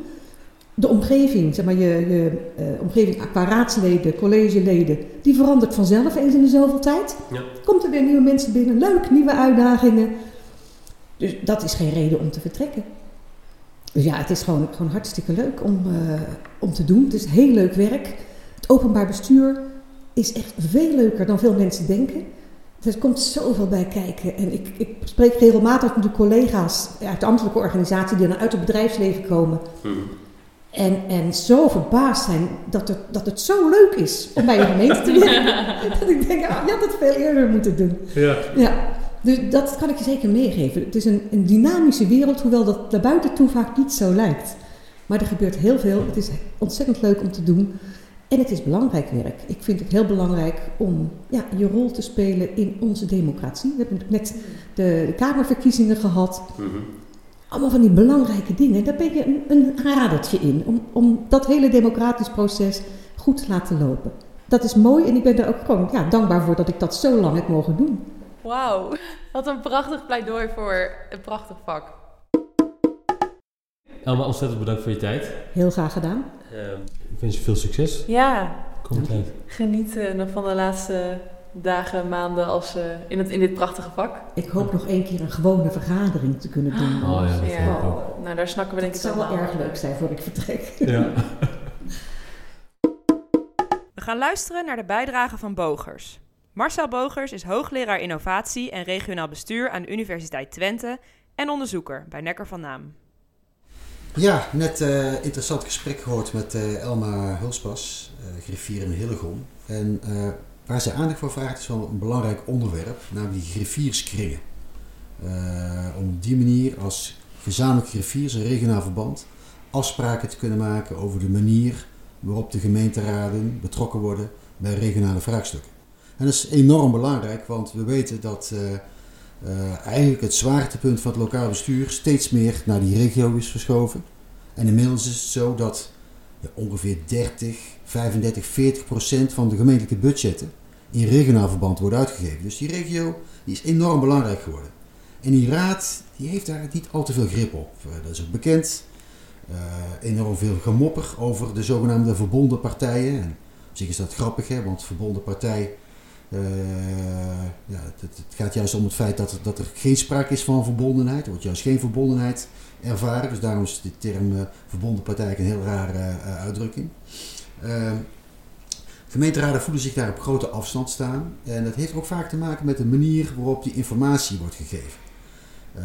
De omgeving, zeg maar je, je uh, omgeving qua raadsleden, collegeleden, die verandert vanzelf eens in de zoveel tijd. Ja. Komt er weer nieuwe mensen binnen, leuk, nieuwe uitdagingen. Dus dat is geen reden om te vertrekken. Dus ja, het is gewoon, gewoon hartstikke leuk om, uh, om te doen. Het is heel leuk werk. Het openbaar bestuur is echt veel leuker dan veel mensen denken. Er komt zoveel bij kijken. En ik, ik spreek regelmatig met de collega's uit de ambtelijke organisatie die dan uit het bedrijfsleven komen. Mm. En, en zo verbaasd zijn dat het, dat het zo leuk is om bij een gemeente te werken. dat ik denk, ah, je had het veel eerder moeten doen. Ja. Ja, dus dat kan ik je zeker meegeven. Het is een, een dynamische wereld, hoewel dat naar buiten toe vaak niet zo lijkt. Maar er gebeurt heel veel. Het is ontzettend leuk om te doen. En het is belangrijk werk. Ik vind het heel belangrijk om ja, je rol te spelen in onze democratie. We hebben net de, de Kamerverkiezingen gehad. Allemaal van die belangrijke dingen. Daar ben je een, een radertje in. Om, om dat hele democratisch proces goed te laten lopen. Dat is mooi en ik ben er ook gewoon ja, dankbaar voor dat ik dat zo lang heb mogen doen. Wauw, wat een prachtig pleidooi voor een prachtig vak. Elma, ontzettend bedankt voor je tijd. Heel graag gedaan. Ehm, ik wens je veel succes. Ja, Komend tijd. genieten nog van de laatste dagen, maanden als, eh, in, het, in dit prachtige vak. Ik hoop nog één keer een gewone vergadering te kunnen doen. Oh ja, dat ook. Nou, daar snakken we denk Het ik zou wel allemaal erg leuk zijn voor ik vertrek. Ja. We gaan luisteren naar de bijdrage van Bogers. Marcel Bogers is hoogleraar innovatie en regionaal bestuur aan de Universiteit Twente en onderzoeker bij Nekker van Naam. Ja, net een interessant gesprek gehoord met eh, Elma Hulspas, eh, griffier in Hillegom. En eh, waar zij aandacht voor vraagt is wel een belangrijk onderwerp, namelijk die griffierskringen. Eh, om op die manier als gezamenlijk griffiers, een regionaal verband, afspraken te kunnen maken over de manier waarop de gemeenteraden betrokken worden bij regionale vraagstukken. En dat is enorm belangrijk, want we weten dat eh, eigenlijk het zwaartepunt van het lokaal bestuur steeds meer naar die regio is verschoven. En inmiddels is het zo dat ongeveer 30, 35, 40 procent van de gemeentelijke budgetten in regionaal verband worden uitgegeven. Dus die regio die is enorm belangrijk geworden. En die raad die heeft daar niet al te veel grip op. Eh, dat is ook bekend. Eh, enorm veel gemopper over de zogenaamde verbonden partijen. En op zich is dat grappig, hè, want verbonden partij eh, ja, het, gaat juist om het feit dat, er- dat er geen sprake is van verbondenheid. Er wordt juist geen verbondenheid ervaren. Dus daarom is de term eh, verbonden partij een heel rare eh, uitdrukking. Eh, gemeenteraden voelen zich daar op grote afstand staan. En dat heeft ook vaak te maken met de manier waarop die informatie wordt gegeven. Eh,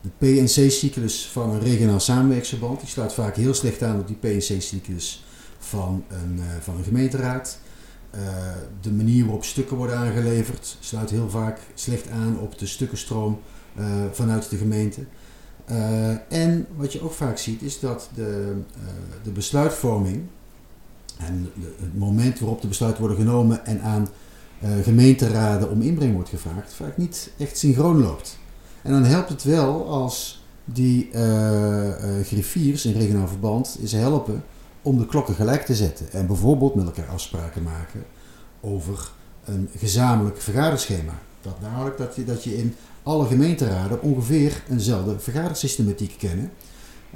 de PNC-cyclus van een regionaal samenwerksverband die sluit vaak heel slecht aan op die PNC-cyclus van een, van een gemeenteraad. Eh, de manier waarop stukken worden aangeleverd sluit heel vaak slecht aan op de stukkenstroom eh, vanuit de gemeente. Eh, en wat je ook vaak ziet is dat de, de besluitvorming en het moment waarop de besluiten worden genomen en aan gemeenteraden om inbreng wordt gevraagd, vaak niet echt synchroon loopt. En dan helpt het wel als die griffiers in regionaal verband is helpen om de klokken gelijk te zetten. En bijvoorbeeld met elkaar afspraken maken over een gezamenlijk vergaderschema. Dat namelijk dat je, dat je in alle gemeenteraden ongeveer eenzelfde vergadersystematiek kennen.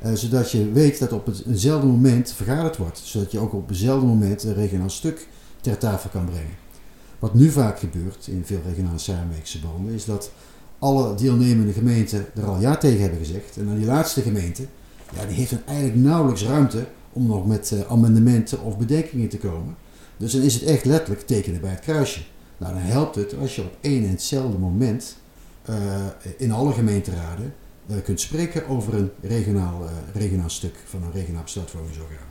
eh, zodat je weet dat op het, eenzelfde moment vergaderd wordt. Zodat je ook op eenzelfde moment een regionaal stuk ter tafel kan brengen. Wat nu vaak gebeurt in veel regionale samenwerkingsverbanden is dat alle deelnemende gemeenten er al ja tegen hebben gezegd. En dan die laatste gemeente, ja, die heeft dan eigenlijk nauwelijks ruimte om nog met eh, amendementen of bedenkingen te komen. Dus dan is het echt letterlijk tekenen bij het kruisje. Nou, dan helpt het als je op één en hetzelfde moment eh, in alle gemeenteraden eh, kunt spreken over een regionaal, regionaal stuk van een regionaal besluitvormingsorgaan.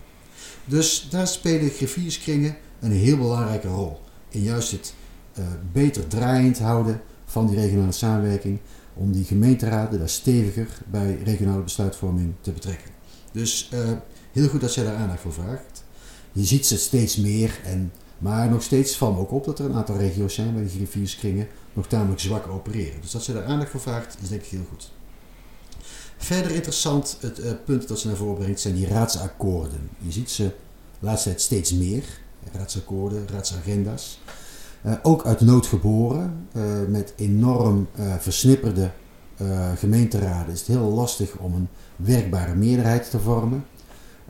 Dus daar spelen griffierskringen een heel belangrijke rol. In juist het beter draaiend houden van die regionale samenwerking. Om die gemeenteraden daar steviger bij regionale besluitvorming te betrekken. Dus heel goed dat zij daar aandacht voor vraagt. Je ziet ze steeds meer, en, maar nog steeds valt me ook op dat er een aantal regio's zijn waar die griffierskringen nog tamelijk zwak opereren. Dus dat ze daar aandacht voor vraagt, is denk ik heel goed. Verder interessant, het eh, punt dat ze naar voren brengt, zijn die raadsakkoorden. Je ziet ze de laatste tijd steeds meer. Raadsakkoorden, raadsagenda's. Eh, ook uit nood geboren, eh, met enorm versnipperde gemeenteraden is het heel lastig om een werkbare meerderheid te vormen.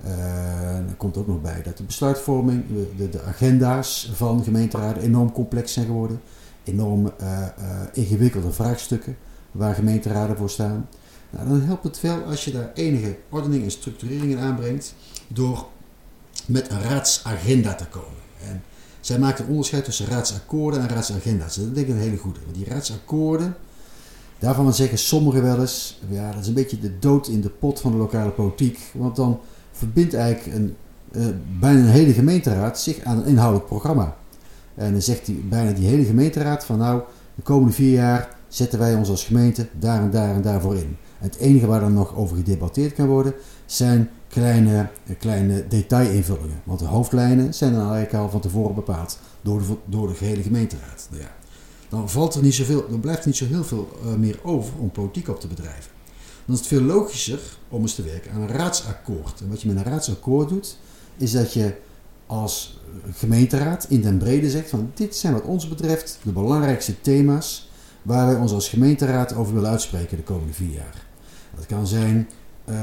Eh, er komt ook nog bij dat de besluitvorming, de, de, agenda's van gemeenteraden enorm complex zijn geworden. Enorm eh, eh, ingewikkelde vraagstukken waar gemeenteraden voor staan. Nou, dan helpt het wel als je daar enige ordening en structurering in aanbrengt door met een raadsagenda te komen. En zij maakt een onderscheid tussen raadsakkoorden en raadsagenda's. Dat denk ik een hele goede. Die raadsakkoorden, daarvan zeggen sommigen wel eens, ja, dat is een beetje de dood in de pot van de lokale politiek. Want dan verbindt eigenlijk een, eh, bijna een hele gemeenteraad zich aan een inhoudelijk programma. En dan zegt die, bijna die hele gemeenteraad van nou, de komende vier jaar zetten wij ons als gemeente daar en daar en daarvoor in. Het enige waar dan nog over gedebatteerd kan worden, zijn kleine, eh, kleine detailinvullingen. Want de hoofdlijnen zijn dan eigenlijk al van tevoren bepaald door de, door de gehele gemeenteraad. Nou ja, dan, valt er niet zoveel, dan blijft er niet zo heel veel uh, meer over om politiek op te bedrijven. Dan is het veel logischer om eens te werken aan een raadsakkoord. En wat je met een raadsakkoord doet, is dat je als gemeenteraad in den brede zegt van dit zijn wat ons betreft de belangrijkste thema's waar wij ons als gemeenteraad over willen uitspreken de komende vier jaar. Dat kan zijn uh,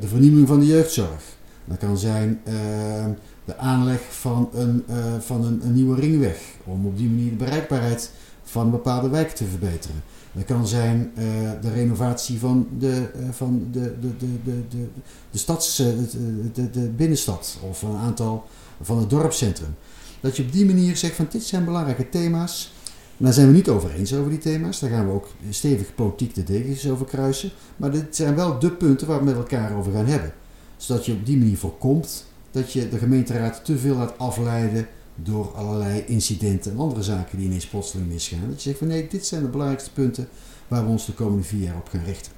de vernieuwing van de jeugdzorg. Dat kan zijn uh, de aanleg van, een, uh, van een, nieuwe ringweg. Om op die manier de bereikbaarheid van bepaalde wijk te verbeteren. Dat kan zijn de renovatie van de, van de, de, de, de, de, de, stads, de, de, binnenstad of een aantal van het dorpscentrum. Dat je op die manier zegt van dit zijn belangrijke thema's daar zijn we niet over eens over die thema's. Daar gaan we ook stevig politiek de degens over kruisen. Maar dit zijn wel de punten waar we met elkaar over gaan hebben. Zodat je op die manier voorkomt dat je de gemeenteraad te veel laat afleiden door allerlei incidenten en andere zaken die ineens plotseling misgaan. Dat je zegt van nee, dit zijn de belangrijkste punten waar we ons de komende vier jaar op gaan richten.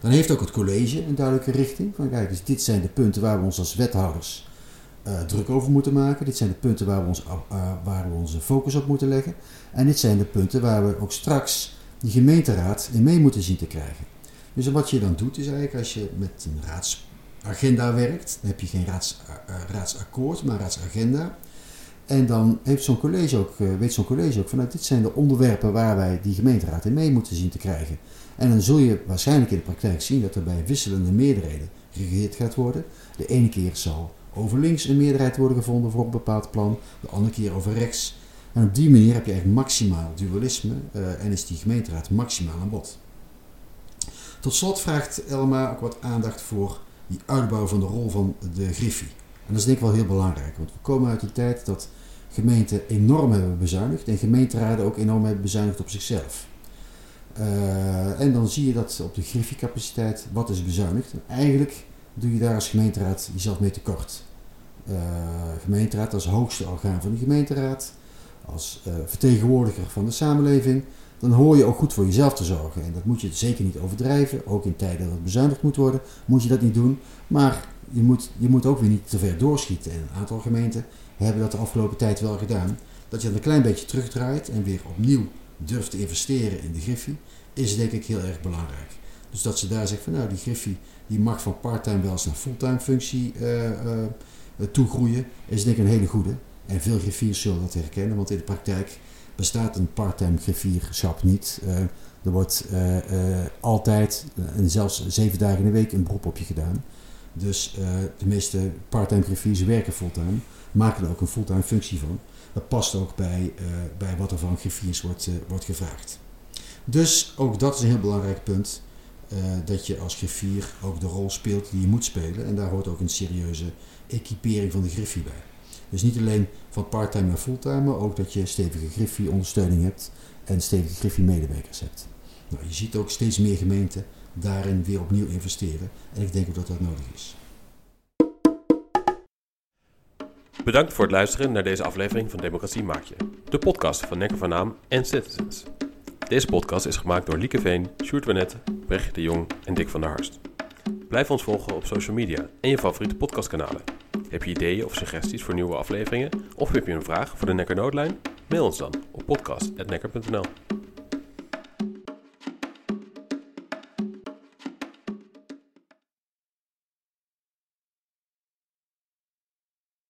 Dan heeft ook het college een duidelijke richting. Van kijk, dus dit zijn de punten waar we ons als wethouders uh, druk over moeten maken. Dit zijn de punten waar we, ons, uh, waar we onze focus op moeten leggen. En dit zijn de punten waar we ook straks die gemeenteraad in mee moeten zien te krijgen. Dus wat je dan doet is eigenlijk als je met een raadsagenda werkt, dan heb je geen raads, uh, raadsakkoord, maar raadsagenda. En dan heeft zo'n college ook, weet zo'n college ook vanuit dit zijn de onderwerpen waar wij die gemeenteraad in mee moeten zien te krijgen. En dan zul je waarschijnlijk in de praktijk zien dat er bij wisselende meerderheden geregeerd gaat worden. De ene keer zal over links een meerderheid worden gevonden voor een bepaald plan, de andere keer over rechts. En op die manier heb je eigenlijk maximaal dualisme uh, en is die gemeenteraad maximaal aan bod. Tot slot vraagt Elma ook wat aandacht voor die uitbouw van de rol van de Griffie. En dat is denk ik wel heel belangrijk, want we komen uit een tijd dat gemeenten enorm hebben bezuinigd en gemeenteraden ook enorm hebben bezuinigd op zichzelf. Uh, en dan zie je dat op de Griffie-capaciteit wat is bezuinigd. En eigenlijk doe je daar als gemeenteraad jezelf mee tekort. Uh, gemeenteraad als hoogste orgaan van de gemeenteraad, als uh, vertegenwoordiger van de samenleving, dan hoor je ook goed voor jezelf te zorgen. En dat moet je zeker niet overdrijven. Ook in tijden dat het bezuinigd moet worden, moet je dat niet doen. Maar je moet, je moet ook weer niet te ver doorschieten. En een aantal gemeenten hebben dat de afgelopen tijd wel gedaan. Dat je dat een klein beetje terugdraait en weer opnieuw durft te investeren in de Griffie, is denk ik heel erg belangrijk. Dus dat ze daar zeggen van nou die Griffie die mag van parttime wel eens naar fulltime functie uh, uh, toegroeien, is denk ik een hele goede. En veel griffiers zullen dat herkennen, want in de praktijk bestaat een parttime griffierschap niet. Uh, er wordt altijd, en zelfs zeven dagen in de week, een beroep op je gedaan. Dus de meeste parttime griffiers werken fulltime, maken er ook een fulltime functie van. Dat past ook bij, bij wat er van griffiers wordt, wordt gevraagd. Dus ook dat is een heel belangrijk punt. Dat je als griffier ook de rol speelt die je moet spelen. En daar hoort ook een serieuze equipering van de griffie bij. Dus niet alleen van parttime naar fulltime, maar ook dat je stevige griffie ondersteuning hebt en stevige griffie medewerkers hebt. Nou, je ziet ook steeds meer gemeenten daarin weer opnieuw investeren. En ik denk ook dat dat nodig is. Bedankt voor het luisteren naar deze aflevering van Democratie Maak Je, de podcast van Nekker van Naam en Citizens. Deze podcast is gemaakt door Lieke Veen, Sjoerd Wanet, Brecht de Jong en Dick van der Harst. Blijf ons volgen op social media en je favoriete podcastkanalen. Heb je ideeën of suggesties voor nieuwe afleveringen? Of heb je een vraag voor de Nekker Noodlijn? Mail ons dan op podcast.nekker.nl